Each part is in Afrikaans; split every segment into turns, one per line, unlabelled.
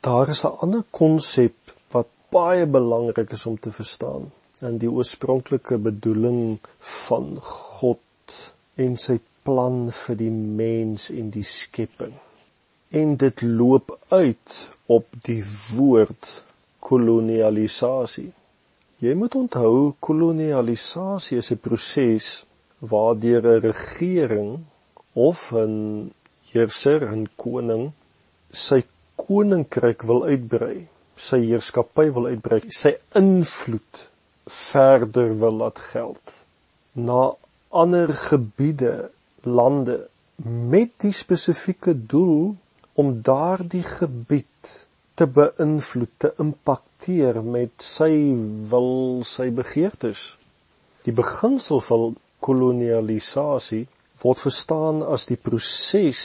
Daar is 'n ander konsep wat baie belangrik is om te verstaan in die oorspronklike bedoeling van God en sy plan vir die mens en die skepping. En dit loop uit op die woord kolonialisasie. Jy moet onthou kolonialisasie is 'n proses waardeur 'n regering of 'n heerser, 'n koning sy koninkryk wil uitbrei, sy heerskappy wil uitbrei, sy invloed verder wil laat geld na ander gebiede, lande met die spesifieke doel om daardie gebied te beïnvloed, te impakteer met sy wil, sy begeertes. Die beginsel van kolonialisasie word verstaan as die proses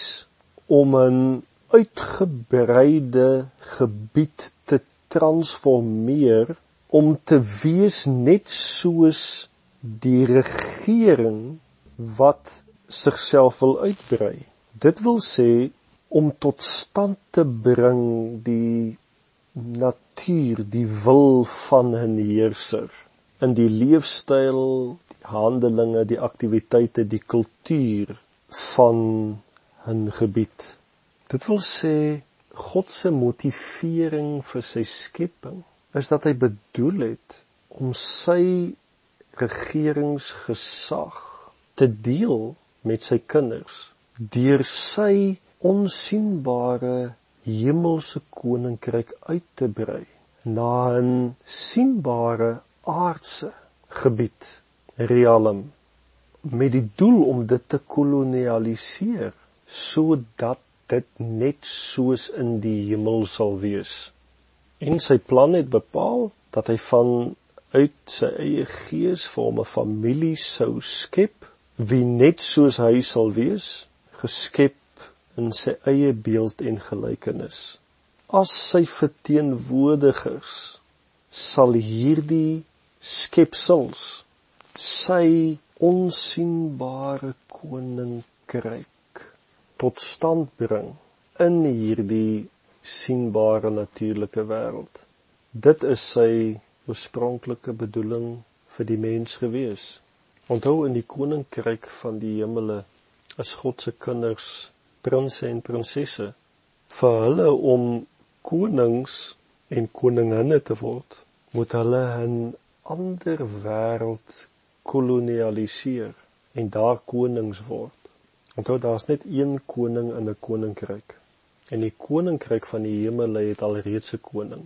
om 'n uitgebreide gebied te transformeer om te wees net soos die regering wat sigself wil uitbrei. Dit wil sê om tot stand te bring die natuur, die wil van 'n heerser in die leefstyl, die handelinge, die aktiwiteite, die kultuur van 'n gebied. Dit wil sê God se motivering vir sy skepping is dat hy bedoel het om sy regeringsgesag te deel met sy kinders deur sy onsigbare hemelse koninkryk uit te brei na 'n sienbare aardse gebied realm met die doel om dit te kolonialiseer sodat dit net soos in die hemel sal wees en sy plan het bepaal dat hy van uit sy eie gees vir hom 'n familie sou skep wie net soos hy sal wees geskep in sy eie beeld en gelykenis. As sy verteenwoordigers sal hierdie skepsels sy onsigbare koninkryk tot stand bring in hierdie sienbare natuurlike wêreld. Dit is sy oorspronklike bedoeling vir die mens gewees. Onthou in die koninkryk van die hemele is God se kinders prinses en prinsesse vir hulle om konings en koninginne te word moet hulle 'n ander wêreld kolonialiseer en daar konings word. Onthou daar's net een koning in 'n koninkryk. En die koninkryk van die hemel het alreeds 'n koning.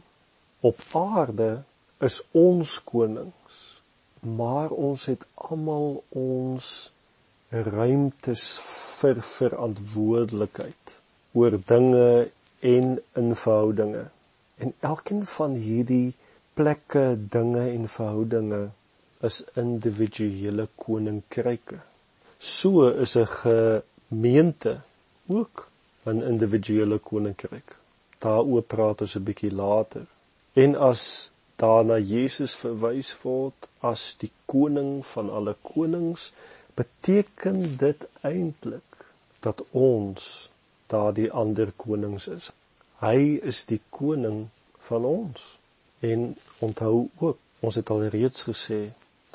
Op aarde is ons konings, maar ons het almal ons ruimtes vir verantwoordelikheid oor dinge en in verhoudinge. En elkeen van hierdie plekke, dinge en verhoudinge is individuele koninkryke. So is 'n gemeente ook 'n individuele koninkryk. Daaroor praat ons 'n bietjie later. En as daarna Jesus verwys word as die koning van alle konings, beteken dit eintlik dat ons daardie ander konings is. Hy is die koning van ons. En onthou ook, ons het al reeds gesê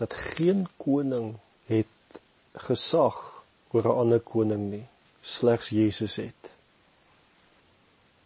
dat geen koning het gesag oor 'n ander koning nie, slegs Jesus het.